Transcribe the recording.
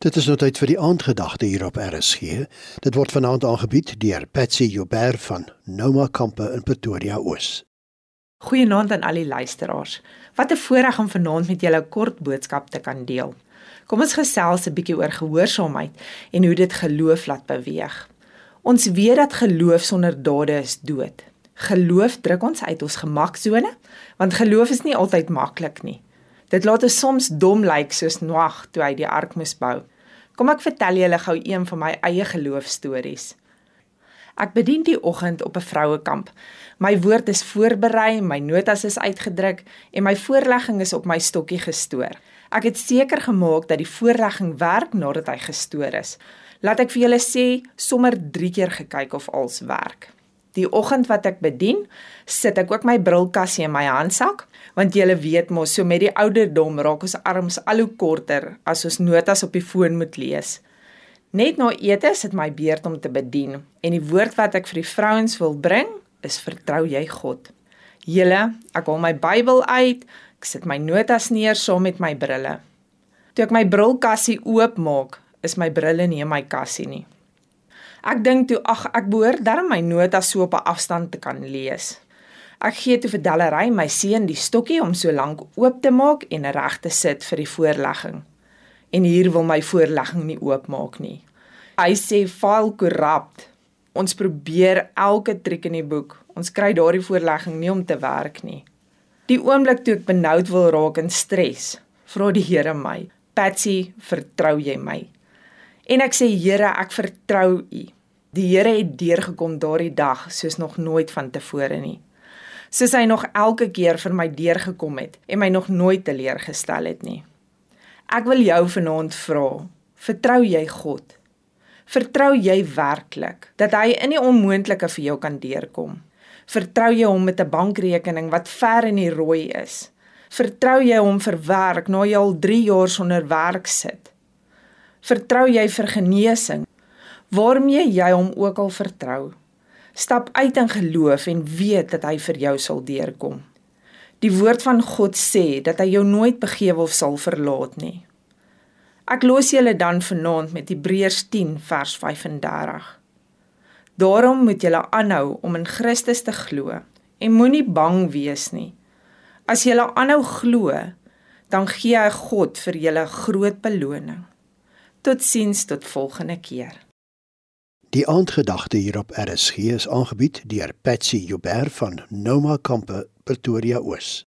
Dit is nou tyd vir die aandgedagte hier op RSG. Dit word vanaand aangebied deur Patsy Joubert van Noma Kampe in Pretoria Oos. Goeienaand aan al die luisteraars. Wat 'n voorreg om vanaand met julle 'n kort boodskap te kan deel. Kom ons gesels 'n bietjie oor gehoorsaamheid en hoe dit geloof laat beweeg. Ons weet dat geloof sonder dade is dood. Geloof druk ons uit ons gemaksone, want geloof is nie altyd maklik nie. Dit laat ons soms dom lyk soos Noag toe hy die ark moes bou. Kom ek vertel julle gou een van my eie geloofstories. Ek bedien die oggend op 'n vrouekamp. My woord is voorberei, my notas is uitgedruk en my voorlegging is op my stokkie gestoor. Ek het seker gemaak dat die voorlegging werk nadat hy gestoor is. Laat ek vir julle sê, sommer 3 keer gekyk of alles werk. Die oggend wat ek bedien, sit ek ook my brilkassie in my handsak, want jy weet mos so met die ouderdom raak ons arms al hoe korter as ons notas op die foon moet lees. Net na ete sit my beurt om te bedien en die woord wat ek vir die vrouens wil bring is vertrou jy God. Julle, ek haal my Bybel uit, ek sit my notas neer saam met my brille. Toe ek my brilkassie oopmaak, is my brille nie in my kassie nie. Ek dink toe ag ek behoort darm my notas so op 'n afstand te kan lees. Ek gee toe vir Dellery my seun die stokkie om so lank oop te maak en reg te sit vir die voorlegging. En hier wil my voorlegging nie oopmaak nie. Hy sê file corrupt. Ons probeer elke triek in die boek. Ons kry daardie voorlegging nie om te werk nie. Die oomblik toe ek benoud wil raak en stres, vra die Here my, "Patsy, vertrou jy my?" En ek sê Here, ek vertrou U. Die Here het deurgekom daardie dag soos nog nooit vantevore nie. Soos hy nog elke keer vir my deurgekom het en my nog nooit teleurgestel het nie. Ek wil jou vanaand vra, vertrou jy God? Vertrou jy werklik dat hy in die onmoontlike vir jou kan deurkom? Vertrou jy hom met 'n bankrekening wat ver in die rooi is? Vertrou jy hom vir werk na jy al 3 jaar sonder werk sit? Vertrou jy vir genesing? Waarmee jy hom ook al vertrou. Stap uit in geloof en weet dat hy vir jou sal deurkom. Die woord van God sê dat hy jou nooit begewe of sal verlaat nie. Ek los julle dan vanaand met Hebreërs 10 vers 35. Daarom moet julle aanhou om in Christus te glo en moenie bang wees nie. As julle aanhou glo, dan gee hy God vir julle groot beloning. Totsiens tot volgende keer. Die aandgedagte hier op RSG is aangebied deur Patsy Joubert van Noma Kampe Pretoria Oos.